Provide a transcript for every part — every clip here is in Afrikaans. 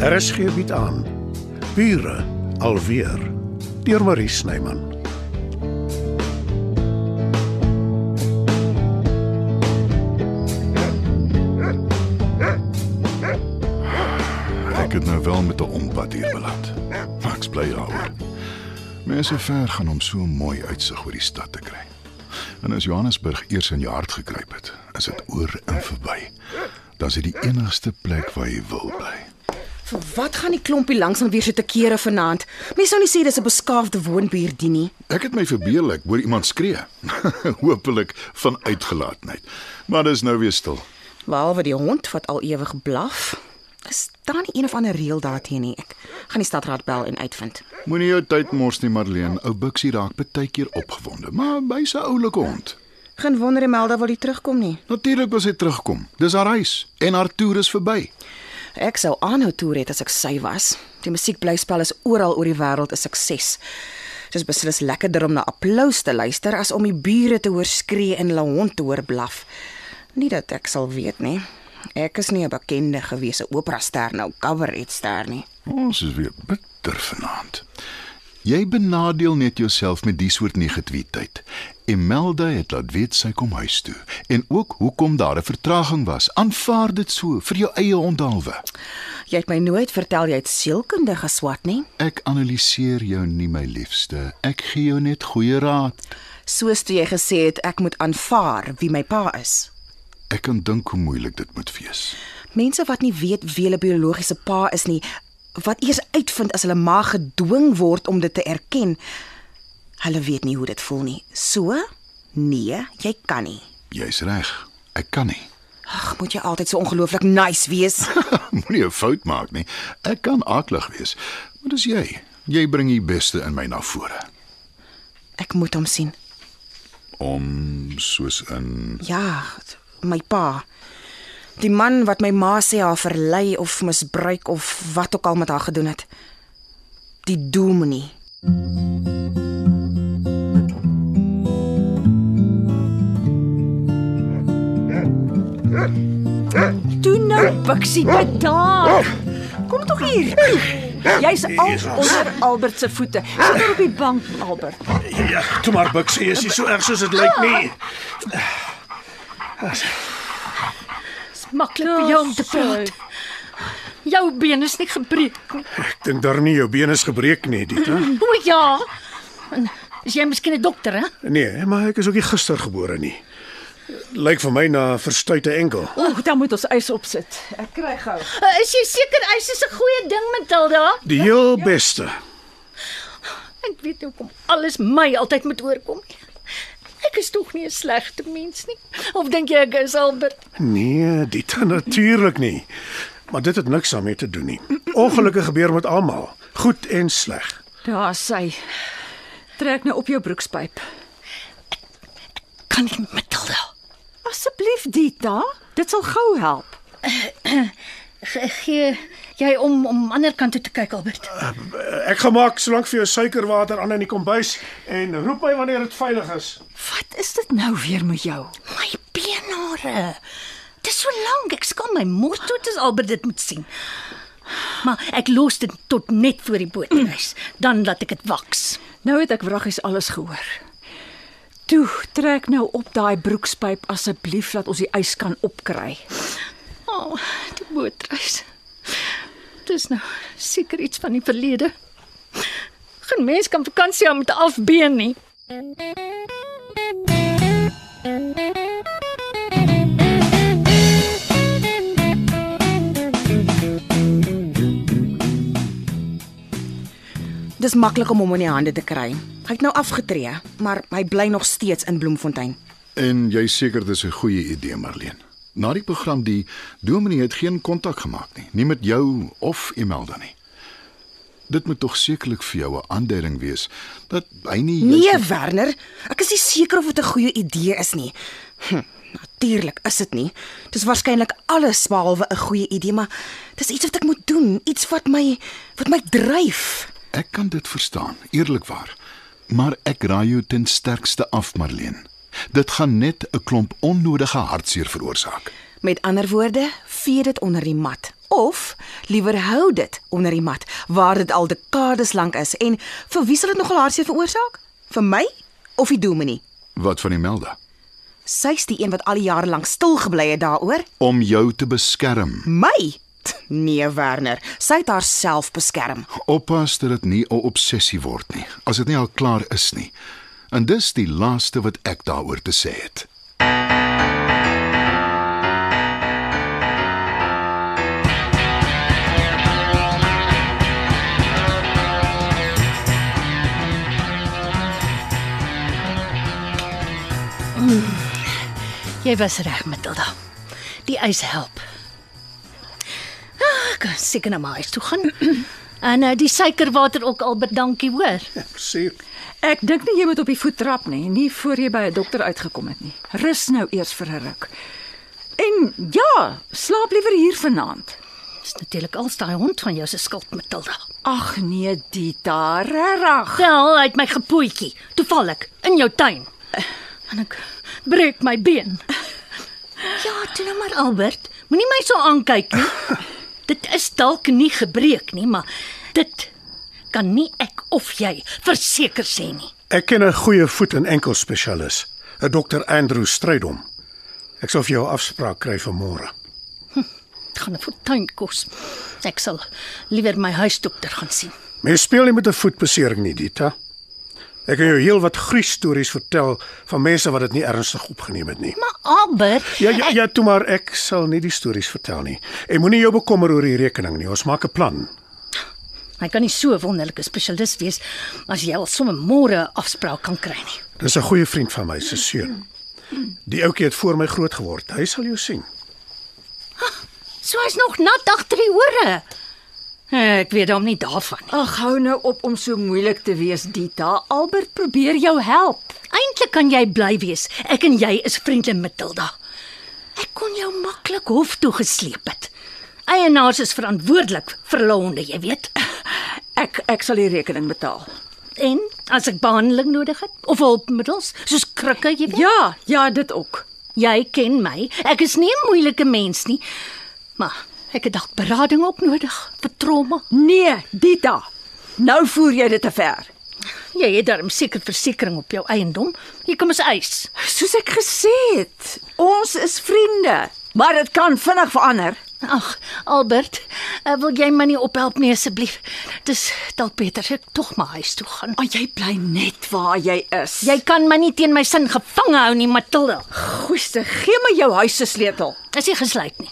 RSG bied aan Bure alweer deur Marie Snyman. Ek het nou wel met 'n ompad hier beland. Maar ek's bly daaroor. Mense ver gaan om so 'n mooi uitsig oor die stad te kry. En as Johannesburg eers in jou hart gekruip het, is dit oor en verby. Dan is dit die enigste plek waar jy wil bly. Vir wat gaan die klompie langsam weer so te kere vanaand? Mense sou nie sê dis 'n beskaafde woonbuurt die nie. Ek het my verbeel ek hoor iemand skree. Hoopelik van uitgelaatheid. Maar dis nou weer stil. Behalwe die hond wat al ewig blaf. Is daar nie een of ander reël daarteen nie? Ek gaan die stadraad bel en uitvind. Moenie jou tyd mors nie, Marlene. Ou Bixie raak baie keer opgewonde, maar hy's 'n oulike hond. Geen wonder Imelda wil nie terugkom nie. Natuurlik wil sy terugkom. Dis haar huis en haar toer is verby. Ek sou aanhou toer het as ek sy was. Die musiekblyspel is oral oor die wêreld 'n sukses. Dit is beslis lekkerder om na applous te luister as om die bure te hoor skree en hulle hond te hoor blaf. Nie dat ek sal weet nie. Ek is nie 'n bekende gewese opera-ster nou, cabaret-ster nie. Ons is weer bitter vanaand. Jy benadeel net jouself met die soort negativiteit. Imelda het laat weet sy kom huis toe en ook hoekom daar 'n vertraging was. Aanvaar dit so vir jou eie onthaalwe. Jy het my nooit vertel jy het sielkunde geswat nie. Ek analiseer jou nie, my liefste. Ek gee jou net goeie raad. Soos toe jy gesê het ek moet aanvaar wie my pa is. Ek kan dink hoe moeilik dit moet wees. Mense wat nie weet wie hulle biologiese pa is nie, wat eers uitvind as hulle ma gedwing word om dit te erken, hulle weet nie hoe dit voel nie. So? Nee, jy kan nie. Jy's reg. Ek kan nie. Ag, moet jy altyd so ongelooflik nice wees? Moenie 'n fout maak nie. Ek kan aklig wees, maar dis jy. Jy bring die beste in my na vore. Ek moet hom sien. Om soos in Ja, my pa. Die man wat my ma sê haar verlei of misbruik of wat ook al met haar gedoen het. Die dominee. Toe nou, Bixie, bedaar. Kom tog hier. Jy's al onder Albert se voete. Sit daar op die bank, Albert. Ja, toe maar Bixie, is nie so erg soos dit lyk nie. Maklik vir jou om te praat. Jou been is nie gebreek nie. Ek dink daar nie jou been is gebreek nie, Dita. O ja. En is jy miskien 'n dokter, hè? Nee, maar ek is ook nie gister gebore nie. Lyk vir my na 'n verstuite enkel. O, dan moet ons ys opsit. Ek kry gou. Uh, is jy seker ys is 'n goeie ding, Matilda? Die heel beste. Ek weet nie hoekom alles my altyd moet oorkom nie. Ek is tog nie 'n slegte mens nie. Of dink jy ek is Albert? Nee, Dita natuurlik nie. Maar dit het niks daarmee te doen nie. Ongelukke gebeur met almal, goed en sleg. Daar sy. Trek nou op jou broekspyp. Kan nie Matilda. Asseblief, Dita. Dit sal gou help. Ge- Gee jy om om ander kant toe te kyk, Albert? Ek gaan maak solank vir jou suikerwater aan in die kombuis en roep my wanneer dit veilig is. Wat is dit nou weer met jou? My beenhare. Dis so lank, ek skam my mors toe as Albert dit moet sien. Maar ek los dit tot net voor die bootreis, dan laat ek dit waks. Nou het ek wraggies alles gehoor. Toe, trek nou op daai broekspyp asseblief dat ons die ys kan opkry. Oh, die bootreis. Dis nou seker iets van die verlede. Geen mens kan vakansie hou met 'n afbeen nie. Dis maklik om hom in die hande te kry. Hy het nou afgetree, maar hy bly nog steeds in Bloemfontein. En jy seker dis 'n goeie idee, Marlene. Na die program die dominee het geen kontak gemaak nie, nie met jou of Imelda nie. Dit moet tog sekerlik vir jou 'n aanduiding wees dat hy nie Nee, Werner, ek is nie seker of dit 'n goeie idee is nie. Hm, natuurlik is dit nie. Dis waarskynlik alles behalwe 'n goeie idee, maar dis iets wat ek moet doen, iets wat my wat my dryf. Ek kan dit verstaan, eerlikwaar. Maar ek raai jou ten sterkste af, Marlene. Dit gaan net 'n klomp onnodige hartseer veroorsaak. Met ander woorde, vee dit onder die mat of liewer hou dit onder die mat waar dit al dekades lank is en vir wie sal dit nogal hartseer veroorsaak? Vir my of die dominee? Wat van Imelda? Sy's die een wat al die jare lank stil gebly het daaroor. Om jou te beskerm. My? Nee, Werner, sy het haarself beskerm. Oppas dat dit nie 'n obsessie word nie, as dit nie al klaar is nie. En dis die laaste wat ek daaroor te sê het. Jy was reg, Matilda. Die ys help. Ah, Ek kan seker na my huis toe gaan. En uh, die suikerwater ook Albert, dankie hoor. Sien. Ek dink nie jy moet op die voet trap nie, nie voor jy by 'n dokter uitgekom het nie. Rus nou eers vir 'n ruk. En ja, slaap liewer hier vanaand. Dis natuurlik al daai hond van jou se skuld, Matilda. Ag nee, Dita, regtig. Wel, hy het my gepoetjie, toevallig in jou tuin. En ek breek my been. Ja, toe nou maar Albert, moenie my so aankyk nie. Is dalk nie gebreek nie, maar dit kan nie ek of jy verseker sê nie. Ek ken 'n goeie voet en enkel spesialis, 'n dokter Andrew Strydom. Ek sal vir jou 'n afspraak kry vir môre. Dit gaan 'n fortuin kos. Ek sal liewer my huisdokter gaan sien. Mens speel nie met 'n voetbesering nie, Dita. Ek kan jou heelwat gruisstories vertel van mense wat dit nie ernstig opgeneem het nie. Maar Albert, Ja ja ja, toe maar ek sal nie die stories vertel nie. En moenie jou bekommer oor die rekening nie. Ons maak 'n plan. hy kan nie so 'n wonderlike spesialis wees as jy al sommer môre afspraak kan kry nie. Dis 'n goeie vriend van my se seun. Die ouetjie het voor my groot geword. Hy sal jou sien. So hy's nog nat agter die ore. Ek weet hom nie daarvan nie. Ag, hou nou op om so moeilik te wees, Dita. Albert probeer jou help. Eintlik kan jy bly wees. Ek en jy is vriende Matilda. Ek kon jou maklik hof toe gesleep het. Eienaars is verantwoordelik vir hulle honde, jy weet. Ek ek sal die rekening betaal. En as ek behandeling nodig het of hulpmiddels, soos krikke, jy weet. Ja, ja, dit ook. Jy ken my. Ek is nie 'n moeilike mens nie. Maar ek het dalk berading ook nodig vir trauma. Nee, Dita. Nou voer jy dit te ver. Jy het darm seker versekerings op jou eiendom. Jy kan mos eis. Soos ek gesê het, ons is vriende, maar dit kan vinnig verander. Ag, Albert, uh, wil jy my nie ophelp nie asseblief? Dis dalk beter ek tog maar huis toe gaan. Maar jy bly net waar jy is. Jy kan my nie teen my sin gevange hou nie, Matilda. goeie, gee my jou huis se sleutel. Is nie gesluit nie.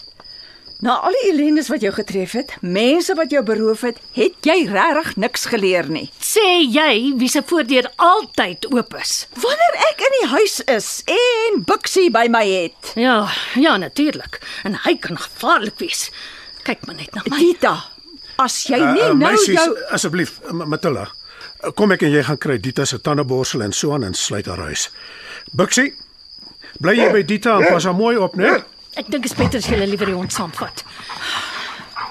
Na al die ellendes wat jou getref het, mense wat jou beroof het, het jy regtig niks geleer nie. Sê jy wie se voordeur altyd oop is? Wanneer ek in die huis is en Bixie by my het, Ja, ja natuurlik. En hy kan gevaarlik wees. Kyk maar net na my. Dita, as jy nie Uh, uh, nou meisies, jou asseblief, M- Matilda. Kom ek en jy gaan kry Dita se tandeborsel en so aan en sluit haar huis. Bixie, bly jy by Dita en pas haar mooi op, né? Ek dink dit is beter as jy liewer die hond saamvat.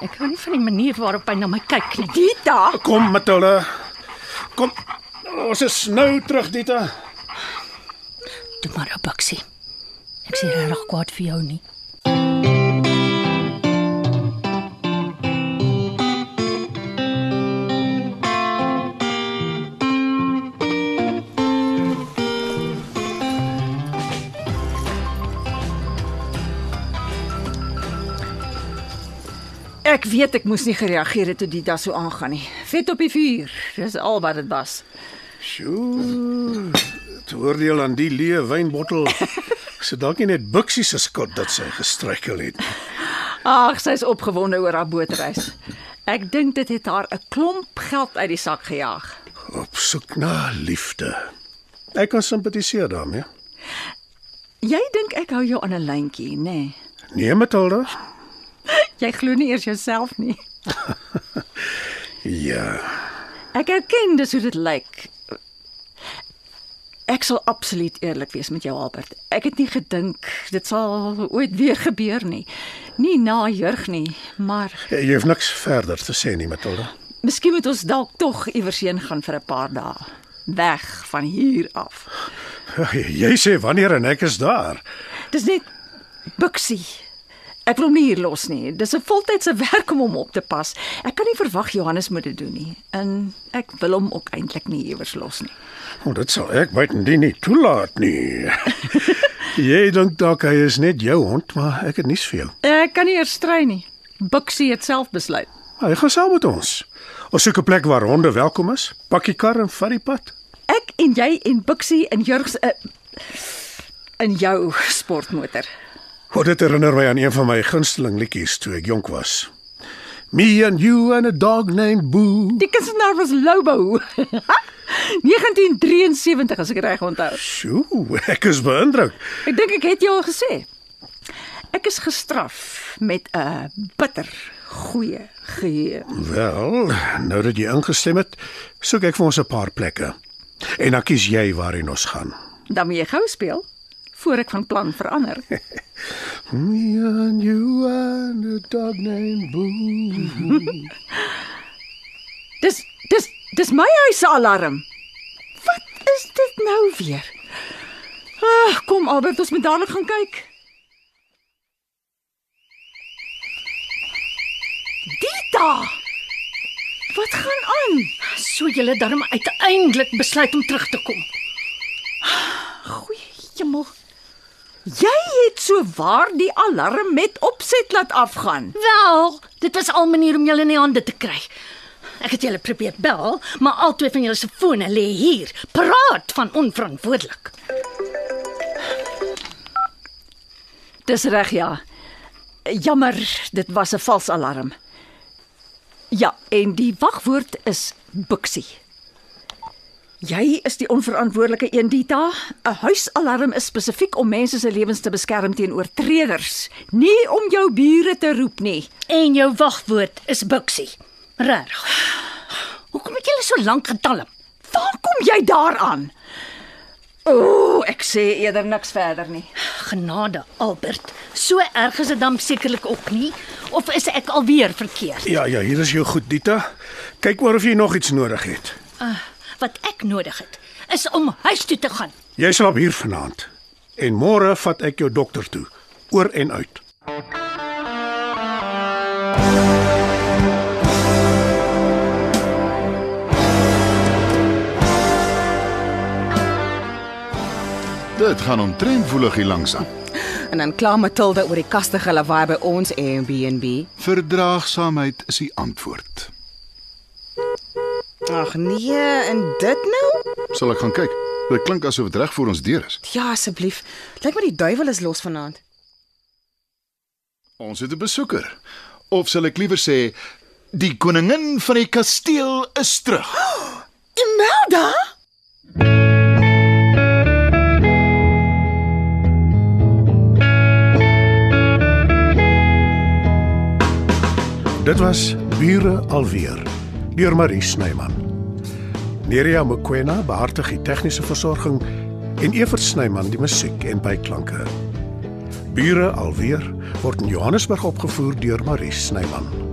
Ek hou nie van die manier waarop hy na my kyk nie. Dita, Kom Matilda. Kom. Ons is nou terug, Dita. Toe maar 'n biksie. Ek sê regtig kwaad vir jou nie. Ek weet ek moes nie gereageer het toe Dita so aangaan nie. Vet op die vuur, dis al wat dit was. Sjoe. Dit oordeel aan die leë wynbottel. Sy dalk nie net Bixie se skuld dat sy gestruikel het. nie. Ag, sy's opgewonde oor haar bootreis. Ek dink dit het haar 'n klomp geld uit die sak gejaag. Op soek na liefde. Ek kan simpatiseer daarmee. Jy dink ek hou jou aan 'n lyntjie, nê? Nee. Nee, Matilda. Jy glo nie eers jouself nie. Ja. Ek erken dis hoe dit lyk. Ek sal absoluut eerlik wees met jou Albert. Ek het nie gedink dit sal ooit weer gebeur nie. Nie na jurg nie, maar Jy hoef niks verder te sê nie, Matilda. miskien moet ons dalk tog iewers heen gaan vir 'n paar dae. Weg van hier af. Jy sê wanneer en ek is daar. Dis net Bixie. Ek wil hom nie hier los nie. Dis 'n voltydse werk om hom op te pas. Ek kan nie verwag Johannes moet dit doen nie. En ek wil hom ook eintlik nie iewers los nie. Oh, dit sal ek buitendien nie toelaat nie. jy dink dalk hy is net jou hond, maar ek het vir jou. Ek kan nie eers stry nie. Buxie het self besluit. Hy gaan saam met ons. Ons soek 'n plek waar honde welkom is. Pak die kar en vat die pad. Ek en jy en Buxie in Jurgs uh, in jou sportmotor. Oh, dit herinner my aan een van my gunsteling liedjies toe ek jonk was. Me and you and a dog named Boo. Die kunstenaar was Lobo. 1973 as ek reg onthou. Sjoe, ek is beïndruk. Ek dink ek het jou al gesê. Ek is gestraf met 'n bitter goeie geheue. Wel, nou dat jy ingestem het, soek ek vir ons 'n paar plekke. En dan kies jy waarheen ons gaan. Dan moet jy gou speel voor ek van plan verander. Me and you and a dog named Boo. Dis dis dis my huis se alarm. Wat is dit nou weer? Ah, kom Albert, ons moet dadelik gaan kyk. Dita! Wat gaan aan? So julle darm uiteindelik besluit om terug te kom. Goeie hemel. Jy het so waar die alarm met opset laat afgaan. Wel, dit was al 'n manier om julle in die hande te kry. Ek het julle probeer bel, maar albei van julle se fone lê hier. Praat van onverantwoordelik. Dis reg ja. Jammer, dit was 'n vals alarm. Ja, en die wagwoord is Buxie. Jy is die onverantwoordelike een, Dita. 'n Huisalarm is spesifiek om mense se lewens te beskerm teen oortreders, nie om jou bure te roep nie. En jou wagwoord is Buxie. Regtig. Hoekom het julle so lank getalm? Waar kom jy daaraan? Ooh, ek sê eerder niks verder nie. Genade, Albert. So erg is dit dan sekerlik ook nie, of is ek alweer verkeerd? Ja, ja, hier is jou goed, Dita. Kyk maar of jy nog iets nodig het. Uh, wat ek nodig het, is om huis toe te gaan. Jy slaap hier vanaand. En môre vat ek jou dokter toe, oor en uit. Dit gaan omtrent voelig hier langs aan. En dan kla Matilda oor die kastige lawaai by ons Airbnb. Verdraagsaamheid is die antwoord. Ag nee, en dit nou? Sal ek gaan kyk? Dit klink asof dit reg voor ons deur is. Ja, asseblief. Lyk my die duiwel is los vanaand. Ons het 'n besoeker. Of sal ek liewer sê die koningin van die kasteel is terug. Imelda? Dit was Bure alweer deur Marie Snyman. Nerea Mkwena behartig die tegniese versorging en Evert Snyman die musiek en byklanke. Bure alweer word in Johannesburg opgevoer deur Marie Snyman.